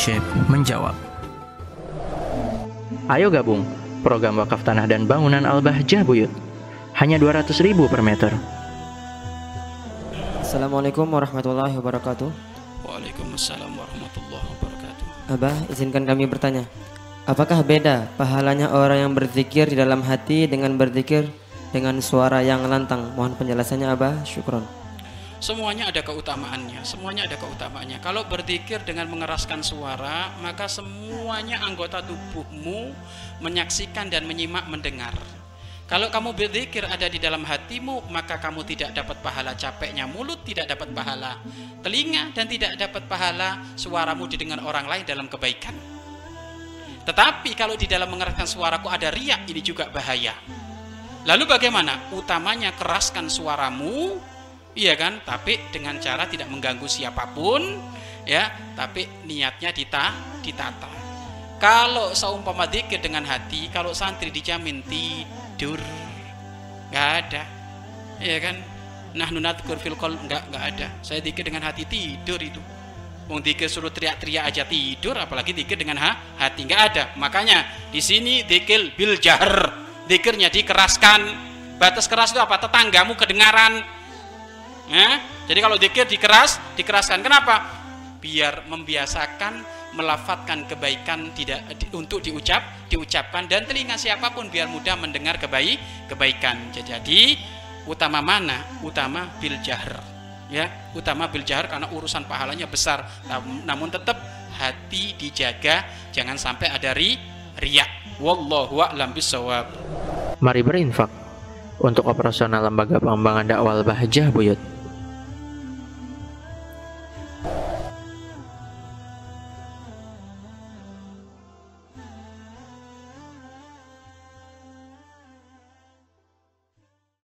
Syekh menjawab. Ayo gabung program wakaf tanah dan bangunan Al-Bahjah Buyut. Hanya 200 ribu per meter. Assalamualaikum warahmatullahi wabarakatuh. Waalaikumsalam warahmatullahi wabarakatuh. Abah, izinkan kami bertanya. Apakah beda pahalanya orang yang berzikir di dalam hati dengan berzikir dengan suara yang lantang? Mohon penjelasannya Abah, syukron. Semuanya ada keutamaannya, semuanya ada keutamaannya. Kalau berzikir dengan mengeraskan suara, maka semuanya anggota tubuhmu menyaksikan dan menyimak mendengar. Kalau kamu berzikir ada di dalam hatimu, maka kamu tidak dapat pahala capeknya mulut, tidak dapat pahala telinga dan tidak dapat pahala suaramu didengar orang lain dalam kebaikan. Tetapi kalau di dalam mengeraskan suaraku ada riak, ini juga bahaya. Lalu bagaimana? Utamanya keraskan suaramu Iya kan? Tapi dengan cara tidak mengganggu siapa pun, ya. Tapi niatnya dita, ditata. Kalau seumpama dikir dengan hati, kalau santri dijamin tidur, nggak ada, iya kan? Nah nunat fil nggak nggak ada. Saya dikir dengan hati tidur itu. Wong dikir suruh teriak-teriak aja tidur, apalagi dikir dengan ha, hati nggak ada. Makanya di sini dikir bil jahar, dikirnya dikeraskan. Batas keras itu apa? Tetanggamu kedengaran, Ya? Jadi kalau dikir dikeras, dikeraskan. Kenapa? Biar membiasakan melafatkan kebaikan tidak di, untuk diucap, diucapkan dan telinga siapa pun biar mudah mendengar kebaik kebaikan. Jadi utama mana? Utama bil jahr. Ya, utama bil jahr karena urusan pahalanya besar. Namun tetap hati dijaga, jangan sampai ada ri riak. Wallahu a'lam bisawab. Mari berinfak untuk operasional lembaga pengembangan dakwah Bahjah Buyut.